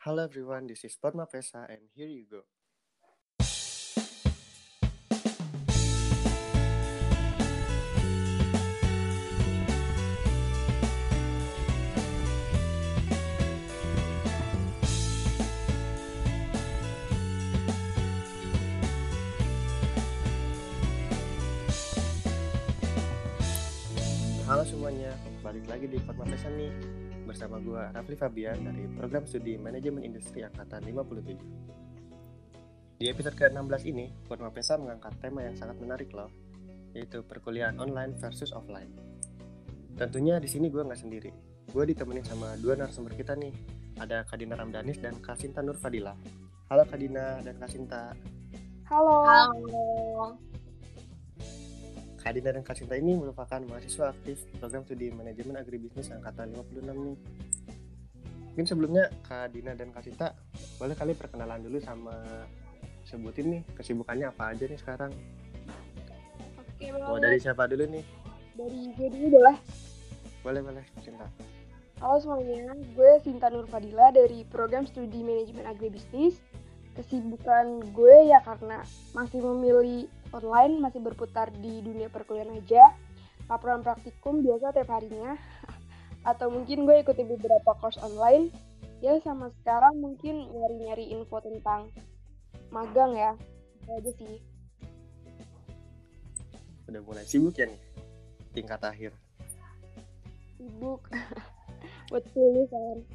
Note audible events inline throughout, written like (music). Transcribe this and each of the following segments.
Hello everyone, this is Padma Pesa and here you go. Halo semuanya, balik lagi di Padma Pesa nih bersama gue Rafli Fabian dari Program Studi Manajemen Industri Angkatan 57. Di episode ke-16 ini, Padma Pesa mengangkat tema yang sangat menarik loh, yaitu perkuliahan online versus offline. Tentunya di sini gue nggak sendiri, gue ditemenin sama dua narasumber kita nih, ada Kadina Ramdanis dan Kasinta Nur Fadila. Halo Kadina dan Kasinta. Halo. Halo. Kadina dan Kasinta ini merupakan mahasiswa aktif program studi manajemen agribisnis angkatan 56 nih. Mungkin sebelumnya Kadina dan Kasinta boleh kali perkenalan dulu sama sebutin nih kesibukannya apa aja nih sekarang. Oke, Mau dari siapa dulu nih? Dari gue dulu boleh. Boleh boleh Kasinta. Halo semuanya, gue Sinta Nur Fadila dari Program Studi Manajemen Agribisnis. Kesibukan gue ya karena masih memilih online, masih berputar di dunia perkuliahan aja. Laporan praktikum biasa tiap harinya. (laughs) Atau mungkin gue ikuti beberapa course online. Ya sama sekarang mungkin nyari-nyari info tentang magang ya. Itu aja sih. Udah mulai sibuk ya nih tingkat akhir. Sibuk. (laughs) Buat tulisan.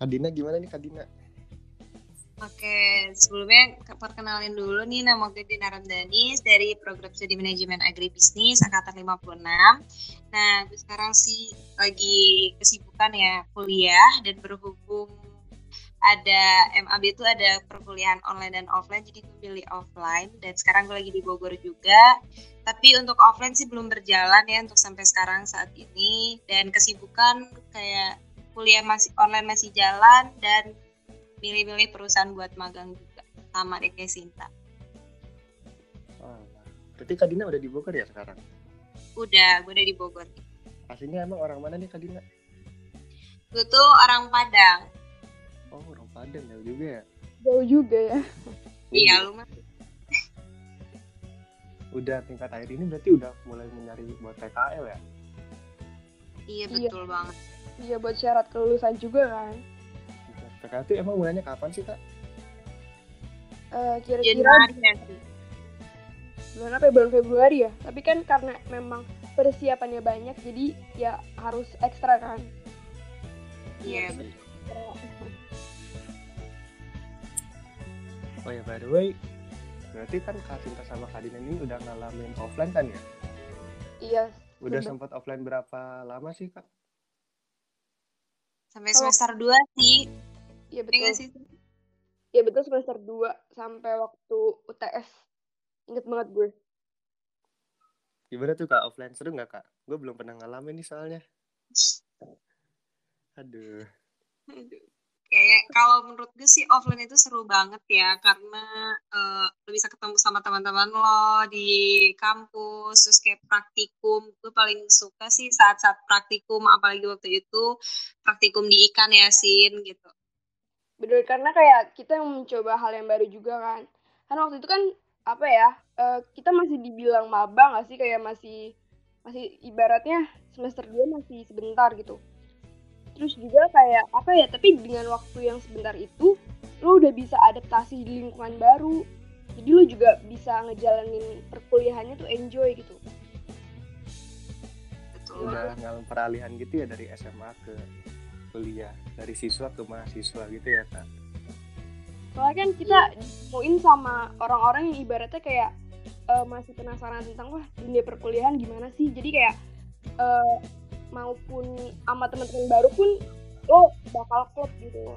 Kadina gimana nih Kadina? Oke, sebelumnya perkenalin dulu nih nama gue Dina Ramdanis dari Program Studi Manajemen Agribisnis Angkatan 56. Nah, gue sekarang sih lagi kesibukan ya kuliah dan berhubung ada MAB itu ada perkuliahan online dan offline, jadi gue pilih offline dan sekarang gue lagi di Bogor juga. Tapi untuk offline sih belum berjalan ya untuk sampai sekarang saat ini dan kesibukan kayak kuliah masih online masih jalan dan milih-milih perusahaan buat magang juga sama deh kayak Sinta. Oh, berarti Kadina udah di Bogor ya sekarang? Udah, gue udah di Bogor. Aslinya emang orang mana nih Kadina? Gue tuh orang Padang. Oh orang Padang ya juga ya. Jauh juga ya. (laughs) Iya, lu mah. (laughs) Udah tingkat akhir ini berarti udah mulai mencari buat PKL ya? Iya, Iya. betul banget. Iya buat syarat kelulusan juga kan. PKL itu emang mulainya kapan sih kak? Eh, kira-kira Januari sih. bulan apa ya? bulan Februari ya tapi kan karena memang persiapannya banyak jadi ya harus ekstra kan Iya, sih. betul. Oh ya by the way, berarti kan Kak Sinta sama Kak Dina ini udah ngalamin offline kan ya? iya Udah Bener. sempat offline berapa lama sih kak? Sampai semester 2 sih. Iya Iya betul nggak sih? iya betul semester 2 sampai waktu UTS inget banget gue Gimana tuh kak offline seru nggak kak? Gue belum pernah ngalamin nih soalnya. Aduh. Aduh. Kayak kalau menurut gue sih offline itu seru banget ya karena eh, lo bisa ketemu sama teman-teman lo di kampus terus kayak praktikum gue paling suka sih saat-saat praktikum apalagi waktu itu praktikum di ikan ya sin gitu bener karena kayak kita yang mencoba hal yang baru juga kan. Kan waktu itu kan apa ya eh, kita masih dibilang maba nggak sih? Kayak masih masih ibaratnya semester 2 masih sebentar gitu. Terus juga kayak apa ya tapi dengan waktu yang sebentar itu lo udah bisa adaptasi di lingkungan baru. Jadi lo juga bisa ngejalanin perkuliahannya tuh enjoy gitu. Udah ngalamin peralihan gitu ya dari SMA ke kuliah, dari siswa ke mahasiswa gitu ya kak? soalnya kan kita mauin sama orang-orang yang ibaratnya kayak eh, masih penasaran tentang wah dunia perkuliahan gimana sih jadi kayak eh, maupun sama teman-teman baru pun lo bakal klop gitu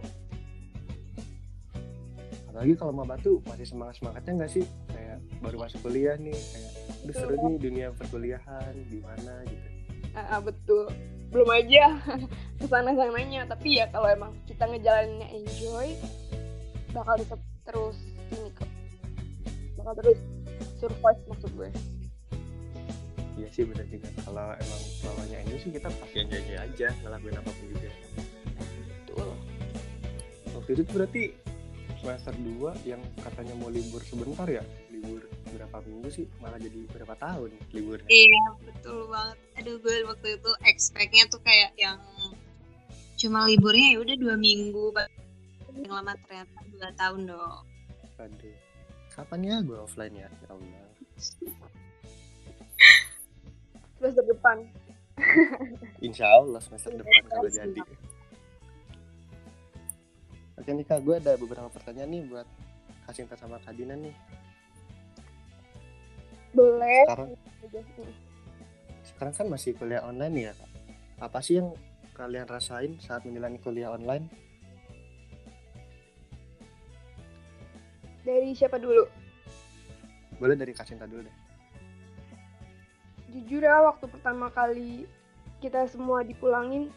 Apalagi kalau maba tuh masih semangat semangatnya nggak sih? Kayak baru masuk kuliah nih, kayak udah seru nih dunia perkuliahan gimana gitu. Ah, ah, betul belum aja (laughs) ke sana sananya tapi ya kalau emang kita ngejalaninnya enjoy bakal tetap terus ini kok bakal terus survive maksud gue. Iya sih bener juga. Kalau emang bawahnya enjoy sih kita pasti enjoy enjoy aja ngelakuin apa pun juga. betul. Waktu itu berarti semester 2 yang katanya mau libur sebentar ya libur berapa minggu sih? Malah jadi berapa tahun libur iya betul banget. Aduh gue waktu itu expectnya tuh kayak yang cuma liburnya ya udah dua minggu yang lama ternyata dua tahun dong. Aduh kapan ya gue offline ya? Ya Allah. Semester depan. Insya Allah semester depan kalau jadi. Oke nih kak, gue ada beberapa pertanyaan nih buat Kasinta sama Kadina nih. Boleh Sekarang, sekarang kan masih kuliah online ya kak. Apa sih yang kalian rasain saat menjalani kuliah online? dari siapa dulu Boleh dari Kasinta dulu deh. jujur ya waktu pertama kali kita semua dipulangin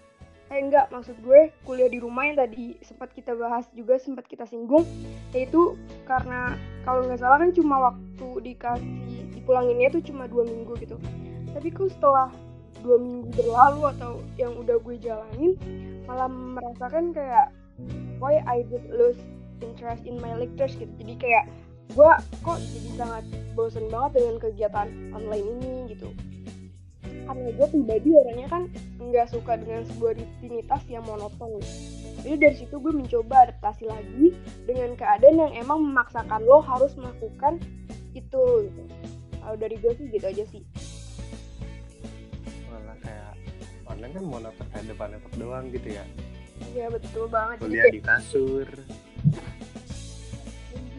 eh enggak maksud gue kuliah di rumah yang tadi sempat kita bahas juga sempat kita singgung yaitu karena kalau nggak salah kan cuma waktu dikasih dipulanginnya tuh cuma dua minggu gitu. Tapi kok setelah dua minggu berlalu atau yang udah gue jalanin malah merasakan kayak why I just lose interest in my lectures gitu. Jadi kayak gue kok jadi sangat bosen banget dengan kegiatan online ini gitu. Karena gue pribadi orangnya kan nggak suka dengan sebuah rutinitas yang monoton. Jadi dari situ gue mencoba adaptasi lagi dengan keadaan yang emang memaksakan lo harus melakukan itu gitu. Kalau dari gue sih gitu aja sih. Malah kayak online kan monoton kayak depan laptop doang gitu ya. ya betul banget. Jadi Kuliah kayak di kasur.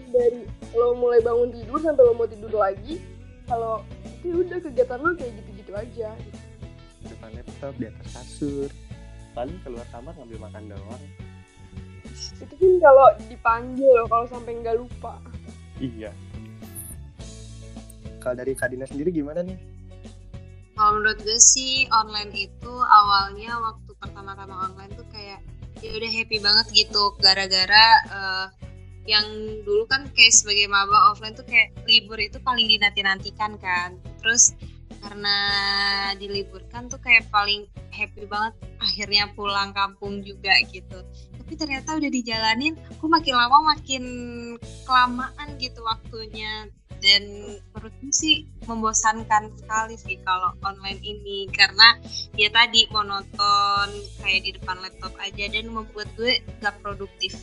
dari lo mulai bangun tidur sampai lo mau tidur lagi kalau itu udah kegiatan lo kayak gitu-gitu aja. Depan laptop di atas kasur. Paling keluar kamar ngambil makan doang. Itu pun kalau dipanggil kalau sampai nggak lupa. Iya kalau dari Kadina sendiri gimana nih Kalau menurut gue sih online itu awalnya waktu pertama-tama online tuh kayak ya udah happy banget gitu gara-gara eh, yang dulu kan kayak sebagai maba offline tuh kayak libur itu paling dinanti-nantikan kan. Terus karena diliburkan tuh kayak paling happy banget akhirnya pulang kampung juga gitu. Tapi ternyata udah dijalanin, kok makin lama makin kelamaan gitu waktunya dan menurutku sih membosankan sekali sih kalau online ini. Karena ya tadi monoton kayak di depan laptop aja dan membuat gue gak produktif.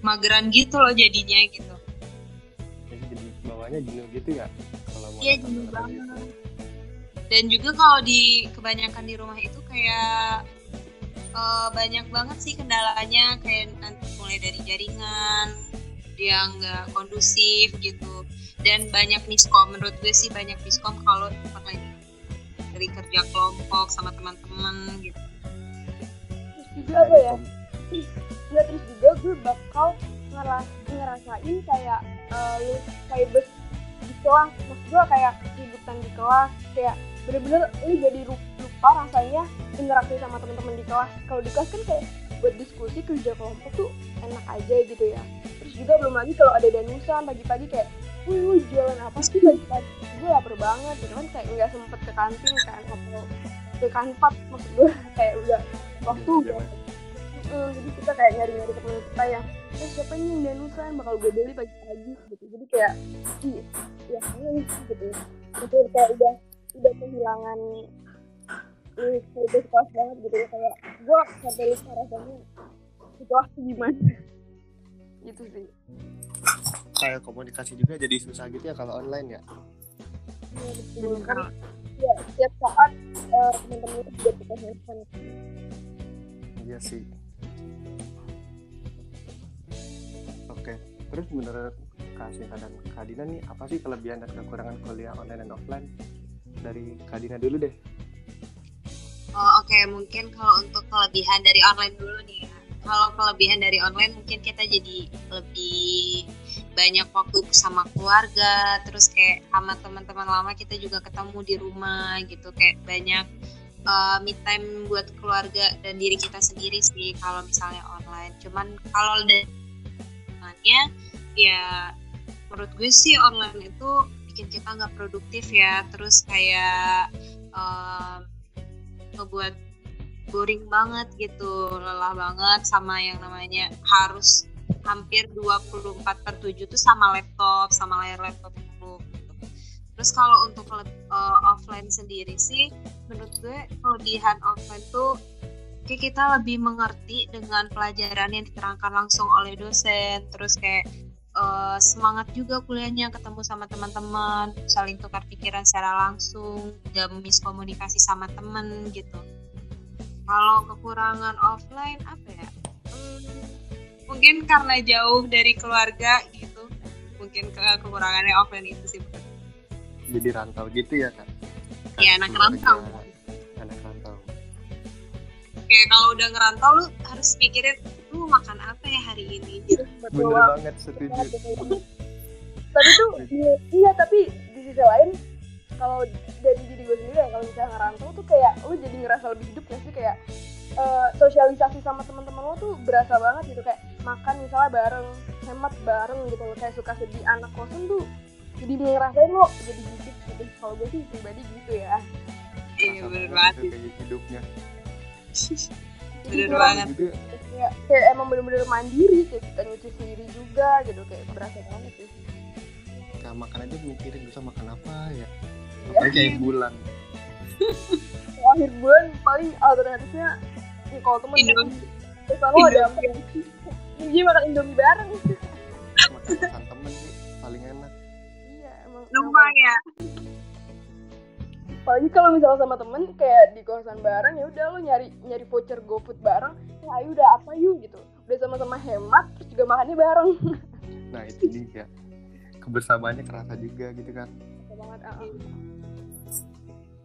Mageran gitu loh jadinya gitu. Jadi jadi bawahnya jenuh gitu ya? Kalau mau Iya, jenuh nonton banget. gitu. dan juga kalau di kebanyakan di rumah itu kayak eh, banyak banget sih kendalanya. Kayak nanti mulai dari jaringan yang nggak kondusif gitu dan banyak miskom. Menurut gue sih banyak miskom kalau lagi dari kerja kelompok sama teman-teman gitu. Terus juga apa ya? Nggak terus juga gue bakal ngeras ngerasain kayak uh, lu kayak di kelas maksud gue kayak keributan di kelas kayak bener-bener lu jadi lupa rasanya interaksi sama teman-teman di kelas. Kalau di kelas kan kayak buat diskusi kerja kelompok tuh enak aja gitu ya. Terus juga belum lagi kalau ada danusan pagi-pagi kayak wih lu jualan apa sih pagi-pagi? Gue lapar banget gitu kan kayak nggak sempet ke kantin kan atau ke kanpat maksud gue. (laughs) Kayak udah waktu Iya, udah Heeh, jadi kita kayak nyari-nyari teman kita yang eh siapa ini yang danusan bakal gue beli pagi-pagi gitu. Jadi kayak ih ya ini gitu. Betul kayak udah udah kehilangan ini kelas banget gitu. Ya kayak gue sampai lupa rasanya situasi gimana. (laughs) Gitu sih kayak komunikasi juga jadi susah gitu ya kalau online ya betul kan ya setiap saat eh, teman-teman itu juga handphone iya sih oke terus menurut Kak Sinta dan Kak Dina nih apa sih kelebihan dan kekurangan kuliah online dan offline dari Kak Dina dulu deh Oh, Oke, mungkin kalau untuk kelebihan dari online dulu nih. ya. Kalau kelebihan dari online mungkin kita jadi lebih banyak waktu sama keluarga, terus kayak sama teman-teman lama kita juga ketemu di rumah gitu, kayak banyak uh, me time buat keluarga dan diri kita sendiri sih kalau misalnya online. Cuman kalau dari ya menurut gue sih online itu bikin kita nggak produktif ya, terus kayak um, ngebuat boring banget gitu lelah banget sama yang namanya harus hampir 24 per 7 tuh sama laptop sama layar laptop itu gitu. terus kalau untuk uh, offline sendiri sih menurut gue kelebihan offline tuh kayak kita lebih mengerti dengan pelajaran yang diterangkan langsung oleh dosen terus kayak uh, semangat juga kuliahnya ketemu sama teman-teman saling tukar pikiran secara langsung gak miskomunikasi sama temen gitu kalau kekurangan offline apa ya hmm, mungkin karena jauh dari keluarga gitu. Mungkin ke kekurangannya offline itu sih. Jadi rantau gitu ya kak? Iya anak rantau. Anak rantau. Kayak kalau udah ngerantau lu harus pikirin lu makan apa ya hari ini? Gitu. Bener banget. setuju. Tapi tuh iya tapi di sisi lain kalau dari diri gue sendiri ya kalau misalnya ngerantau tuh kayak lu jadi ngerasa lebih hidup gak sih? Kayak uh, sosialisasi sama teman-teman lo tuh berasa banget gitu. Kayak makan misalnya bareng hemat bareng gitu. Kayak suka sedih anak kosan tuh jadi ngerasain lo jadi hidup gitu. Kalau gue sih pribadi gitu ya. Iya bener banget. hidupnya. (laughs) Bener banget. juga. kayak, kayak emang bener-bener mandiri kayak kita nyuci sendiri juga gitu. Kayak berasa banget sih. Kayak makan aja mikirin bisa makan apa ya? Iya. apalagi kayak bulan. (laughs) Akhir bulan paling alternatifnya ya, kalau temen Indomie terus aku ada apa ya Iya makan Indomie bareng. Makan temen sih paling enak. Iya emang numpang ya? Apalagi kalau misalnya sama temen kayak di kosan bareng ya udah lo nyari nyari voucher GoFood bareng. Ya ayo udah apa yuk gitu. Udah sama-sama hemat terus juga makannya bareng. (laughs) Nah itu dia. Kebersamaannya kerasa juga gitu kan. Banget uh -uh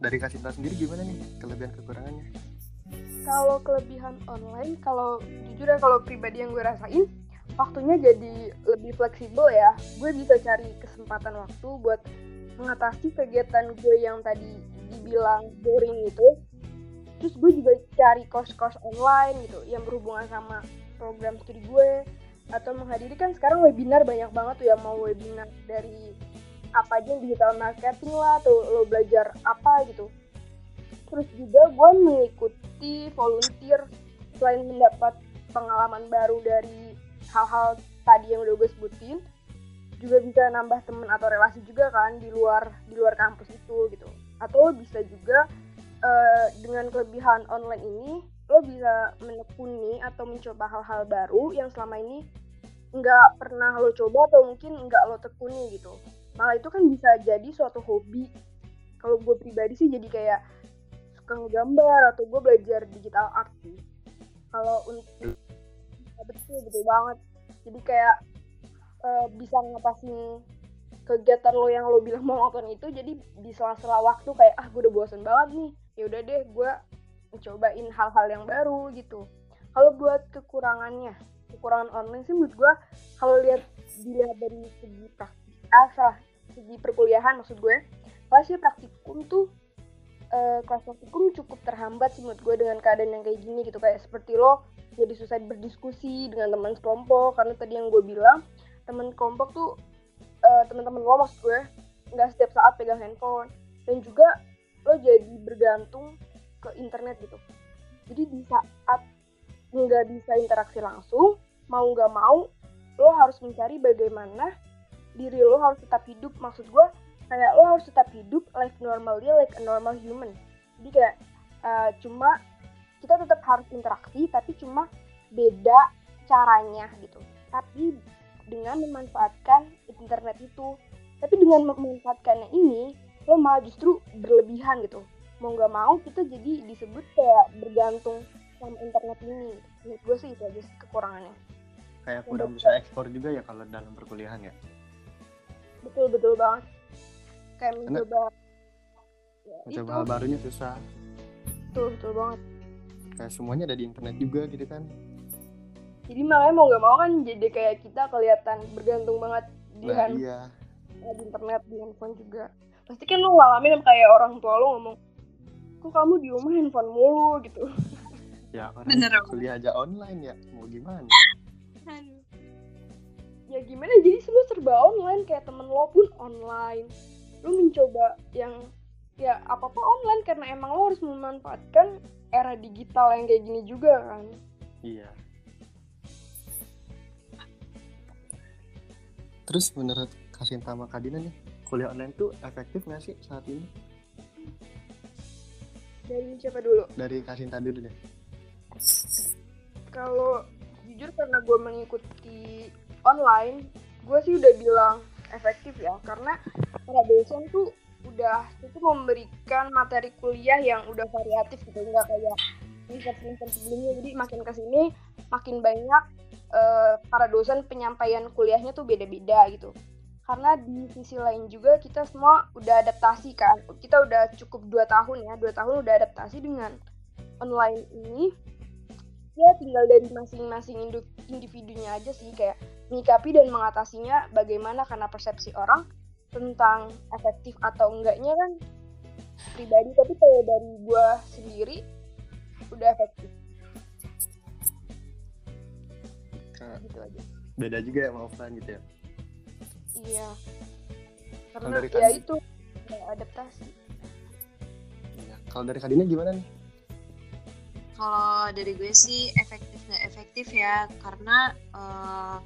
dari kasih sendiri gimana nih kelebihan kekurangannya kalau kelebihan online kalau jujur ya kalau pribadi yang gue rasain waktunya jadi lebih fleksibel ya. Gue bisa cari kesempatan waktu buat mengatasi kegiatan gue yang tadi dibilang boring itu terus gue juga cari kos-kos online gitu yang berhubungan sama program studi gue atau menghadiri. Kan sekarang webinar banyak banget tuh ya mau webinar dari apa aja digital marketing lah atau lo belajar apa gitu terus juga gue mengikuti volunteer selain mendapat pengalaman baru dari hal-hal tadi yang udah gue sebutin juga bisa nambah temen atau relasi juga kan di luar di luar kampus itu gitu. Atau bisa juga uh, dengan kelebihan online ini lo bisa menekuni atau mencoba hal-hal baru yang selama ini nggak pernah lo coba atau mungkin nggak lo tekuni gitu. Malah itu kan bisa jadi suatu hobi. Kalau gue pribadi sih jadi kayak suka ngegambar atau gue belajar digital art sih. Kalau untuk betul betul banget. Jadi kayak uh, bisa ngatasin kegiatan lo yang lo bilang mau nonton itu jadi di sela-sela waktu kayak ah gue udah bosan banget nih. Ya udah deh gue cobain hal-hal yang baru gitu. Kalau buat kekurangannya kekurangan online sih menurut gue kalau lihat dilihat dari segi praktis ah salah segi perkuliahan maksud gue kelasnya praktikum tuh uh, kelas praktikum cukup terhambat sih menurut gue dengan keadaan yang kayak gini gitu. Kayak seperti lo jadi susah berdiskusi dengan teman sekelompok. Karena tadi yang gue bilang teman kelompok tuh uh, teman-teman lo maksud gue nggak setiap saat pegang handphone. Dan juga lo jadi bergantung ke internet gitu. Jadi di saat nggak bisa interaksi langsung mau nggak mau lo harus mencari bagaimana diri lo harus tetap hidup. Maksud gue kayak lo harus tetap hidup life normally like a normal human. Jadi kayak uh, cuma kita tetap harus interaksi tapi cuma beda caranya gitu. Tapi dengan memanfaatkan internet itu. Tapi dengan memanfaatkannya ini lo malah justru berlebihan gitu. Mau nggak mau kita jadi disebut kayak bergantung sama internet ini. Menurut gue sih itu aja sih kekurangannya. Kayak kurang bisa ekspor juga ya kalau dalam perkuliahan ya? Betul betul banget kayak mencoba ya, mencoba hal barunya susah. Betul betul banget. Kayak semuanya ada di internet juga gitu kan. Jadi makanya mau nggak mau kan jadi kayak kita kelihatan bergantung banget di nah, hand iya. di internet di handphone juga. Pasti kan lo ngalamin kayak orang tua lo ngomong kok kamu di rumah handphone mulu? gitu. (laughs) Ya orang Bener, kuliah aja online ya mau gimana? Ya gimana jadi semua serba online kayak temen lo pun online lo mencoba yang ya apa apa online karena emang lo harus memanfaatkan era digital yang kayak gini juga kan iya terus menurut Kasinta sama Kadina nih kuliah online tuh efektif nggak sih saat ini Dari siapa dulu? dari Kasinta dulu deh Kalau jujur karena gue mengikuti online, gue sih udah bilang efektif ya. Karena para dosen tuh udah itu memberikan materi kuliah yang udah variatif gitu, nggak kayak semester-semester sebelumnya. Jadi makin ke sini makin banyak eh, para dosen penyampaian kuliahnya tuh beda-beda gitu. Karena di sisi lain juga kita semua udah adaptasi kan. Kita udah cukup dua tahun ya, dua tahun udah adaptasi dengan online ini ya tinggal dari masing-masing individunya aja sih kayak menyikapi dan mengatasinya bagaimana karena persepsi orang tentang efektif atau enggaknya kan pribadi tapi kalau dari gua sendiri udah efektif. Gitu aja. beda juga ya sama offline gitu ya? Iya. Kalau karena dari ya itu ya, adaptasi. Iya. kalau dari Kadina gimana nih? Kalau dari gue sih efektif nggak efektif ya? Karena eh,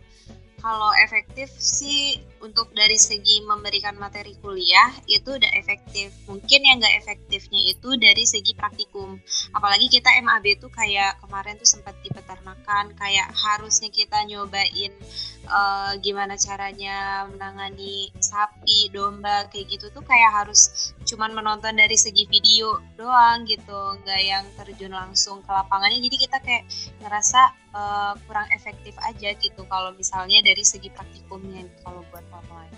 kalau efektif sih untuk dari segi memberikan materi kuliah itu udah efektif. Mungkin yang nggak efektifnya itu dari segi praktikum. Apalagi kita MAB tuh kayak kemarin tuh sempat di peternakan kayak harusnya kita nyobain eh, gimana caranya menangani sapi, domba kayak gitu tuh kayak harus cuman menonton dari segi video doang gitu nggak yang terjun langsung ke lapangannya jadi kita kayak ngerasa eh, kurang efektif aja gitu kalau misalnya dari segi praktikumnya kalau buat online.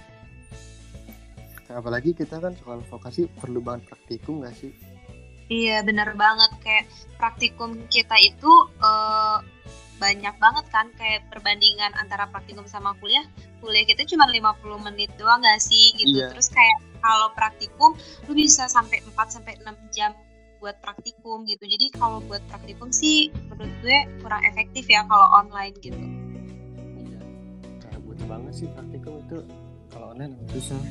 Apalagi kita kan soal vokasi perlu banget praktikum nggak sih? Iya benar banget. Kayak praktikum kita itu eh, banyak banget kan. Kayak perbandingan antara praktikum sama kuliah. Kuliah kita cuma 50 menit doang gak sih? Gitu. Iya. terus kayak kalau praktikum lu bisa sampai 4 sampai 6 jam buat praktikum gitu. Jadi kalau buat praktikum sih menurut gue kurang efektif ya kalau online gitu butuh banget sih praktikum itu kalau online susah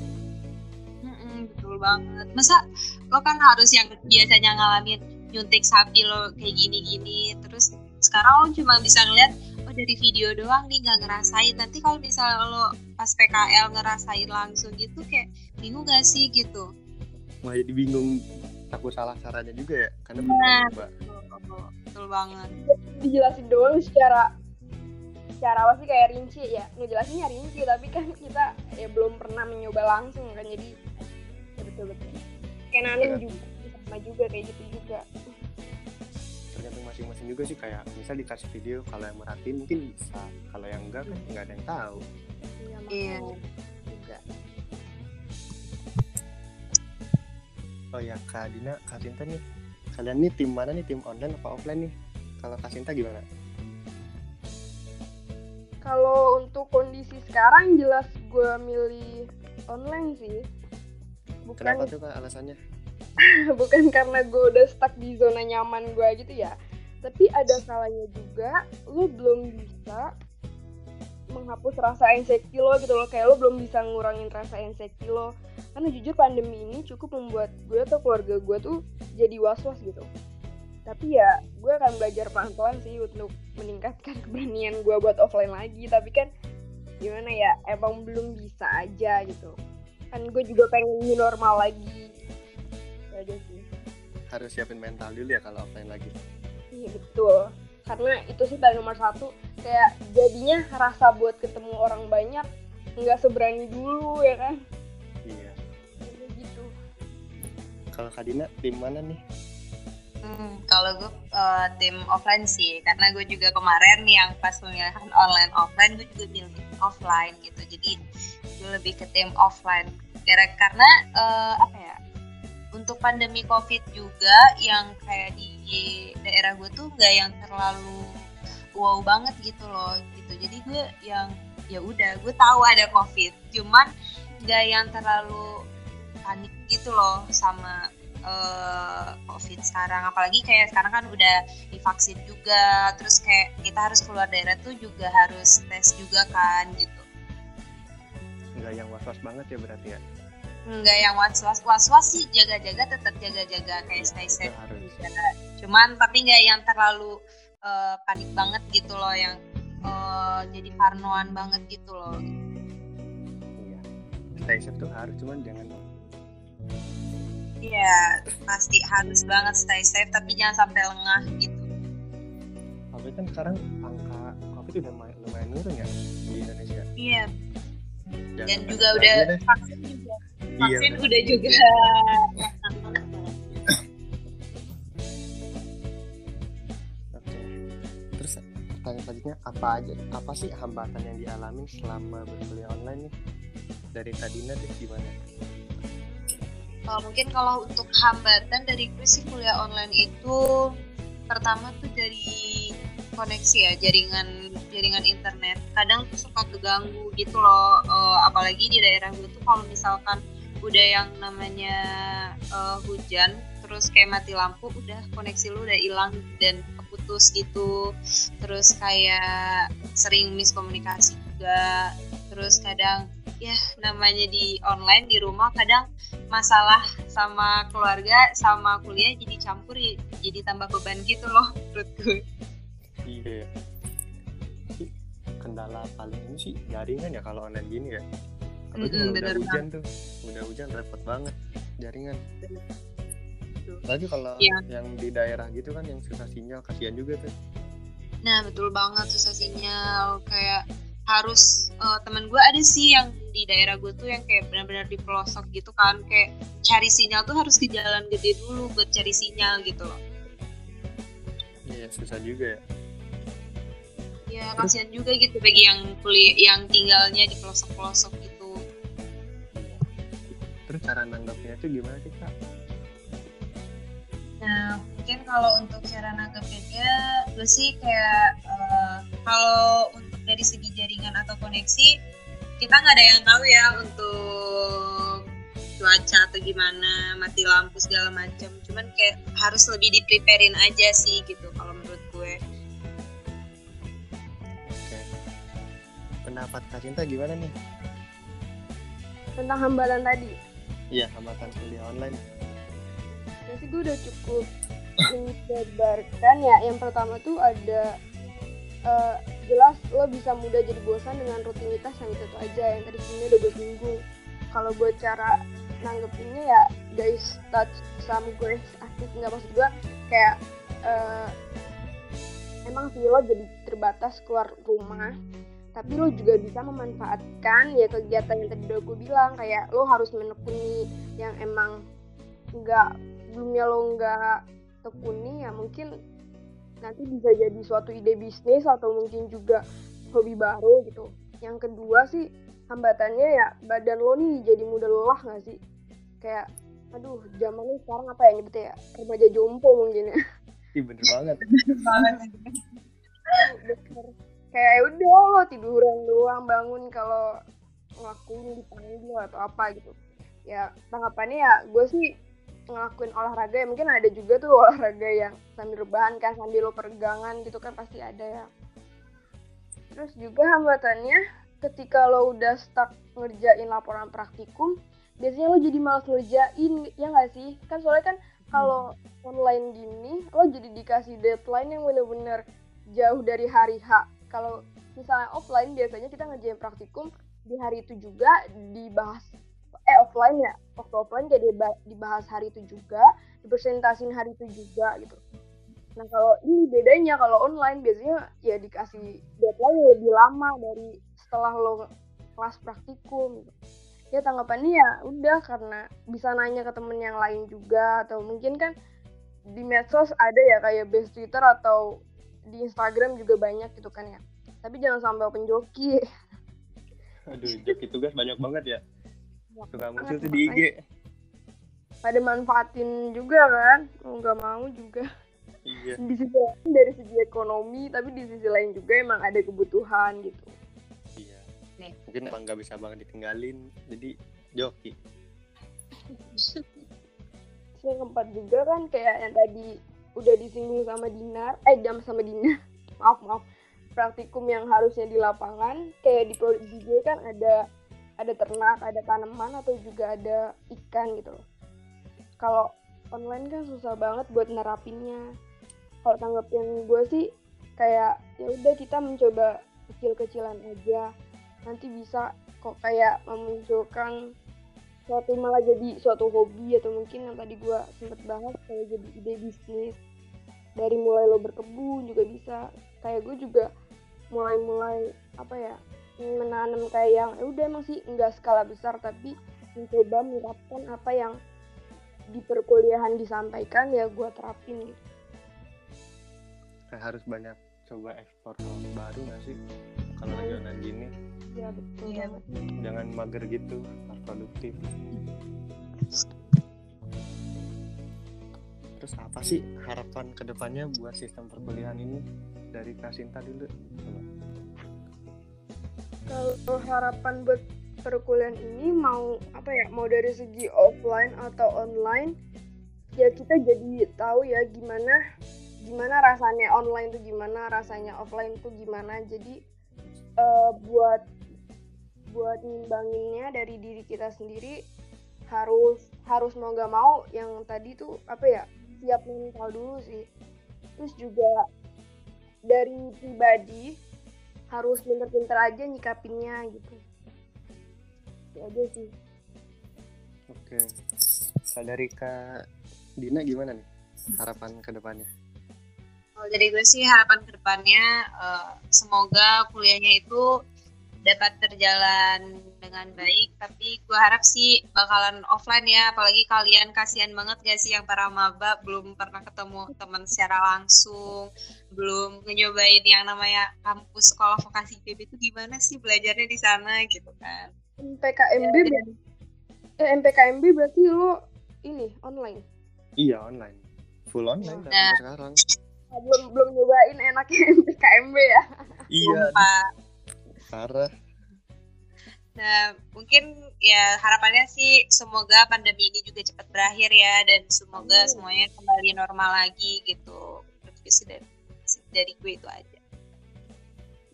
Mm-mm, betul banget. Masa lo kan harus yang biasanya ngalamin nyuntik sapi lo kayak gini-gini terus sekarang lo cuma bisa ngeliat oh dari video doang nih nggak ngerasain. Nanti kalau misalnya lo pas PKL ngerasain langsung gitu kayak bingung gak sih gitu? Malah jadi bingung takut salah caranya juga ya karena Nah. coba betul, betul banget. Dijelasin doang secara secara apa sih kayak rinci ya ngejelasinnya rinci tapi kan kita ya belum pernah mencoba langsung kan jadi ya betul betul kayak nanem Iya. juga sama juga kayak gitu juga. Tergantung masing-masing juga sih kayak misal dikasih video kalau yang merhatiin mungkin bisa kalau yang enggak kan nggak ada yang tahu. Iya Iya. makanya juga. Oh ya kak Dina kak Sinta nih. Kalian nih tim mana nih tim online apa offline nih? Kalau kak Sinta gimana kalau untuk kondisi sekarang jelas gue milih online sih. Bukan kenapa tuh kak alasannya? (laughs) Bukan karena gue udah stuck di zona nyaman gue gitu ya. Tapi ada salahnya juga lo belum bisa menghapus rasa insecure lo gitu loh. Kayak lo belum bisa ngurangin rasa insecure lo. Karena jujur pandemi ini cukup membuat gue atau keluarga gue tuh jadi was-was gitu tapi ya gue akan belajar pelan-pelan sih untuk meningkatkan (laughs) keberanian gue buat offline lagi. Tapi kan gimana ya emang belum bisa aja gitu. Kan gue juga pengen new normal lagi. Itu aja sih. Harus siapin mental dulu ya kalau offline lagi. Iya betul. Karena itu sih paling nomor satu. Kayak jadinya rasa buat ketemu orang banyak nggak seberani dulu ya kan? Iya. Gitu. Kalau kak Dina tim mana nih Hmm, kalau gue eh, tim offline sih, karena gue juga kemarin yang pas pemilihan online offline, gue juga pilih offline gitu. Jadi gue lebih ke tim offline. Karena karena eh, apa ya? Untuk pandemi covid juga yang kayak di daerah gue tuh nggak yang terlalu wow banget gitu loh gitu. Jadi gue yang ya udah gue tahu ada covid, cuman nggak yang terlalu panik gitu loh sama eh, COVID sekarang. Apalagi kayak sekarang kan udah divaksin juga. Terus kayak kita harus keluar daerah tuh juga harus tes juga kan gitu. Nggak yang was-was banget ya berarti ya? Nggak yang was was was was sih jaga-jaga tetap jaga-jaga kayak Iya, stay itu safe harus. juga. cuman tapi nggak yang terlalu eh, panik banget gitu loh yang eh, jadi parnoan banget gitu loh. Stay safe tuh harus cuman jangan Iya, pasti harus banget stay safe tapi jangan sampai lengah gitu. tapi kan sekarang angka covid udah lumayan, lumayan nurun ya di Indonesia Iya, dan panik juga udah deh. vaksin juga. Iya, Vaksin bener. udah juga. Oke. Terus pertanyaan selanjutnya apa aja apa sih hambatan yang dialami selama berkuliah online nih? Dari Kadina deh gimana? Uh, mungkin kalau untuk hambatan dari gue sih kuliah online itu pertama tuh dari koneksi ya jaringan jaringan internet. Kadang tuh suka keganggu gitu loh Uh, apalagi di daerah gue tuh kalau misalkan udah yang namanya uh, hujan terus kayak mati lampu udah koneksi lu udah hilang dan keputus gitu. Terus kayak sering miskomunikasi juga. Terus kadang ya namanya di online di rumah kadang masalah sama keluarga sama kuliah jadi campur ya, jadi tambah beban gitu loh menurut gue Iya. Kendala paling ini sih jaringan ya kalau online gini ya. Apalagi Mm-mm, kalau udah bener hujan tuh, udah hujan repot banget jaringan. Lagi kalau Iya. yang di daerah gitu kan yang susah sinyal kasihan juga tuh. nah betul banget susah sinyal kayak harus eh, temen gue ada sih yang di daerah gue tuh yang kayak benar-benar di pelosok gitu kan kayak cari sinyal tuh harus ke jalan gede dulu buat cari sinyal gitu loh Iya susah juga ya. ya kasihan juga gitu bagi yang kuliah yang tinggalnya di pelosok-pelosok gitu Terus cara nanggapnya itu gimana sih kak? Nah, mungkin kalau untuk cara nanggepinnya, gue sih kayak eh, kalau dari segi jaringan atau koneksi, kita nggak ada yang tahu ya untuk cuaca atau gimana, mati lampu segala macam. Cuman kayak harus lebih di preparein aja sih gitu kalau menurut gue. Oke. Pendapat kak Cinta gimana nih? Tentang hambatan tadi, Iya hambatan kuliah online. ya sih gue udah cukup (coughs) menyebarkan ya. Yang pertama tuh ada eh, jelas lo bisa mudah jadi bosan dengan rutinitas yang itu aja yang tadi sebenarnya udah gue. Kalau gue cara nanggepinnya ya guys touch some grace asik nggak maksud gue kayak eh, emang sih lo jadi terbatas keluar rumah tapi lo juga bisa memanfaatkan ya kegiatan yang tadi udah gue bilang kayak lo harus menekuni yang emang nggak sebelumnya lo nggak tekuni ya mungkin nanti bisa jadi suatu ide bisnis atau mungkin juga hobi baru gitu. Yang kedua sih hambatannya ya badan lo nih jadi mudah lelah nggak sih? Kayak aduh zamannya sekarang apa ya nyebutnya ya? Remaja jompo mungkin ya. Ih bener banget. (laughs) Bener. kayak ya udah lo tiduran doang bangun kalau ngelakuin dipanggil atau apa gitu. Ya tanggapannya ya gue sih ngelakuin olahraga ya mungkin ada juga tuh olahraga yang sambil rebahan kan sambil lo peregangan gitu kan pasti ada ya. Terus juga hambatannya ketika lo udah stuck ngerjain laporan praktikum biasanya lo jadi malas ngerjain ya nggak sih? Kan soalnya kan kalau online gini lo jadi dikasih deadline yang bener-bener jauh dari hari H. Kalau misalnya offline biasanya kita ngerjain praktikum di hari itu juga dibahas eh offline ya waktu offline jadi ba- dibahas hari itu juga dipresentasin hari itu juga gitu nah kalau ini bedanya kalau online biasanya ya dikasih deadline lebih lama dari setelah lo kelas praktikum gitu. ya tanggapannya ya udah karena bisa nanya ke temen yang lain juga atau mungkin kan di medsos ada ya kayak base Twitter atau di Instagram juga banyak gitu kan ya tapi jangan sampai open joki Aduh joki tugas banyak banget ya. Suka muncul tuh di IG. pada manfaatin juga kan mau nggak mau juga Iya. di sisi lain dari segi ekonomi tapi di sisi lain juga emang ada kebutuhan gitu Iya. Nih. Mungkin emang nggak bisa banget ditinggalin. Jadi joki. Yang keempat juga kan kayak yang tadi udah disinggung sama Dinar eh jam sama Dina (laughs) maaf maaf praktikum yang harusnya di lapangan kayak di di kan ada ada ternak ada tanaman atau juga ada ikan gitu kalau online kan susah banget buat nerapinnya. Kalau tanggapin gue sih kayak ya udah kita mencoba kecil-kecilan aja. Nanti bisa kok kayak memunculkan suatu malah jadi suatu hobi atau mungkin yang tadi gue sempet bahas kayak jadi ide bisnis. Dari mulai lo berkebun juga bisa. Kayak gue juga mulai-mulai apa ya menanam kayak yang ya udah emang sih nggak skala besar tapi mencoba menerapkan apa yang di perkuliahan disampaikan ya gue terapin gitu. kayak harus banyak coba ekspor hal baru nggak sih kalau lagi online gini ya betul Iya. banget jangan mager gitu harus produktif terus apa sih harapan ke depannya buat sistem perkuliahan ini dari Kak Sinta dulu Coba. Kalau harapan buat perkuliahan ini mau apa ya mau dari segi offline atau online ya kita jadi tahu ya gimana gimana rasanya online tuh gimana rasanya offline tuh gimana. Jadi eh, buat buat nimbanginnya dari diri kita sendiri harus harus mau nggak mau yang tadi tuh apa ya siap mental dulu sih. Terus juga dari pribadi harus pinter-pinter aja nyikapinnya gitu. Itu aja sih. Oke. Kalau dari Kak Dina gimana nih harapan ke depannya Kalau dari gue sih harapan ke depannya eh, semoga kuliahnya itu dapat berjalan dengan baik. Tapi gue harap sih bakalan offline ya. Apalagi kalian kasihan banget gak sih yang para maba belum pernah ketemu teman secara langsung, belum nyobain yang namanya kampus sekolah vokasi IPB itu gimana sih belajarnya di sana gitu kan. MPKMB Ya, eh, MPKMB berarti lo ini online iya online full online dah Nah. sampai sekarang belum belum nyobain enaknya (laughs) MPKMB ya iya Sumpah. Parah Nah, mungkin ya harapannya sih semoga pandemi ini juga cepat berakhir ya dan semoga Amin. semuanya kembali normal lagi gitu. Sih dari, dari gue itu aja.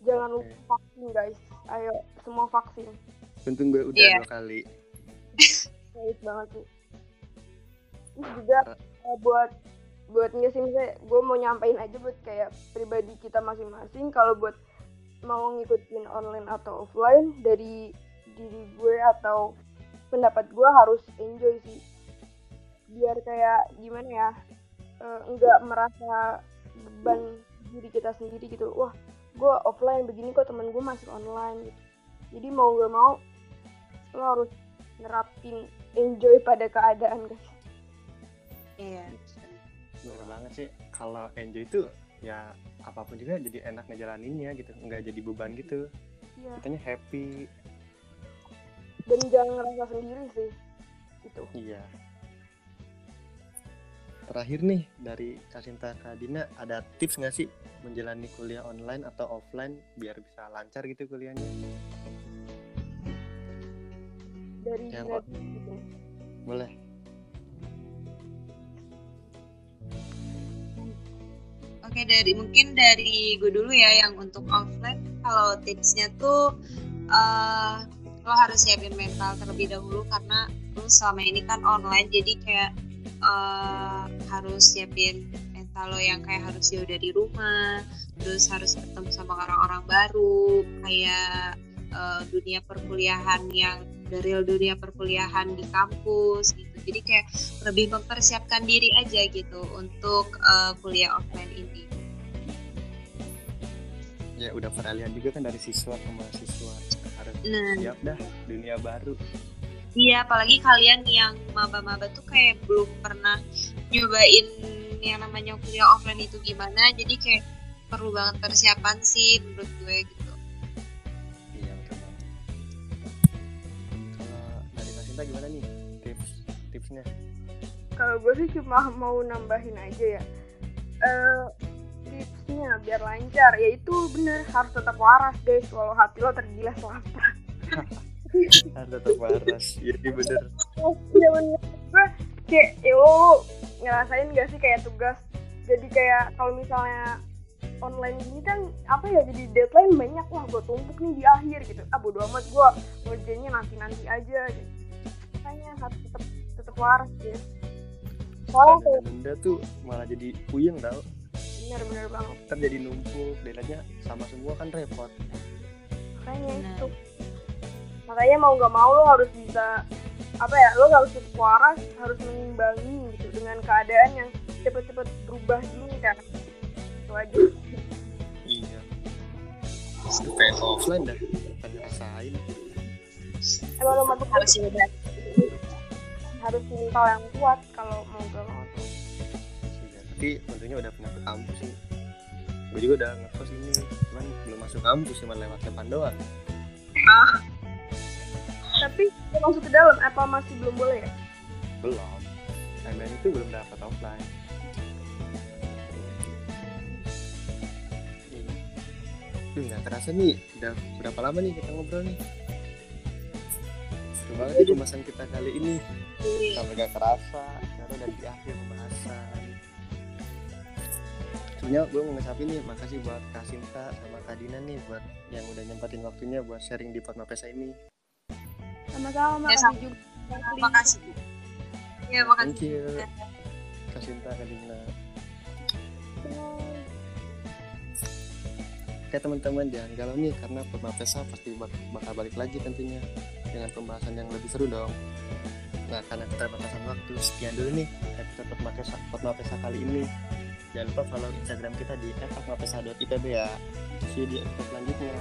jangan lupa vaksin guys ayo semua vaksin untung gue udah Iya. dua kali (laughs) baik banget sih terus juga eh, buat buat nggak sih misalnya gue mau nyampain aja buat kayak pribadi kita masing-masing kalau buat mau ngikutin online atau offline dari diri gue atau pendapat gue harus enjoy sih. Biar kayak gimana ya eh, nggak merasa beban diri kita sendiri gitu. Wah gue offline begini kok temen gue masih online gitu. Jadi mau gak mau lo harus nerapin enjoy pada keadaan guys. Iya. bener banget sih. Kalau enjoy itu ya apa pun juga jadi enak ngejalaninnya gitu nggak jadi beban gitu. Iya. Kitanya happy. Dan jangan ngerasa sendiri sih itu iya. Terakhir nih dari Kasinta Kak Dina ada tips nggak sih menjalani kuliah online atau offline biar bisa lancar gitu kuliahnya? Dari Yang gitu. boleh Oke dari mungkin dari gue dulu ya yang untuk offline kalau tipsnya tuh eh lo harus siapin mental terlebih dahulu karena lo selama ini kan online jadi kayak eh harus siapin mental lo yang kayak harus jauh dari rumah terus harus ketemu sama orang-orang baru kayak eh, dunia perkuliahan yang dari dunia perkuliahan di kampus gitu. Jadi kayak lebih mempersiapkan diri aja gitu untuk eh, kuliah offline ini. Ya udah pernah lihat juga kan dari siswa ke mahasiswa harus nah. Siap dah dunia baru. Iya, apalagi kalian yang maba-maba tuh kayak belum pernah nyobain yang namanya kuliah offline itu gimana. Jadi kayak perlu banget persiapan sih menurut gue gitu. Kasinta gimana nih? Tips tipsnya. Kalau gue sih cuma mau nambahin aja ya. Eh tipsnya biar lancar yaitu bener harus tetap waras guys. Walau hati lo tergilas lapar. (laughs) Harus tetap waras. Jadi bener. Zaman gue kayak ya lo ngerasain gak sih kayak tugas? Jadi kayak kalau misalnya online gini kan apa ya jadi deadline banyak. Wah gue tumpuk nih di akhir gitu. Ah bodo amat gue ngerjainnya nanti nanti aja gitu harus tetap tetap waras ya soalnya kayak nunda tuh malah jadi puyeng tau bener-bener banget. Ntar jadi numpuk deadline sama semua kan repot. Makanya itu. Makanya mau nggak mau lo harus bisa apa ya lo harus waras harus mengimbangi gitu dengan keadaan yang cepet-cepet berubah dulu kan. Itu aja. Iya. Pengen offline dah. Pengen rasain. Emang lo harus harus mental yang kuat kalau mau gak mau tuh. iya tapi tentunya udah pernah ke kampus sih. Gue juga udah ngekos ini cuman belum masuk kampus cuma lewat depan doang. Tapi lo masuk ke dalam apa masih belum boleh ya? Belum. MN itu belum dapat offline. Duh, nggak terasa nih, udah berapa lama nih kita ngobrol nih? Seru banget nih pembahasan kita kali ini. Sampai gak kerasa, karena udah di akhir pembahasan. Sebenarnya gue mau ngesapin nih, makasih buat Kak Sinta sama Kak Dina nih buat yang udah nyempatin waktunya buat sharing di Potma Pesa ini. sama-sama Ya, makasih juga terima kasih ya makasih Thank you. Kak Sinta, Kak Dina. Oke teman-teman jangan galau nih karena Potma Pesa pasti bak- bakal balik lagi tentunya dengan pembahasan yang lebih seru dong. Nah karena keterbatasan waktu sekian dulu nih episode Potma Pesa, Potma Pesa kali ini. Jangan lupa follow Instagram kita di @potmapesa.ipb ya. See you di episode selanjutnya.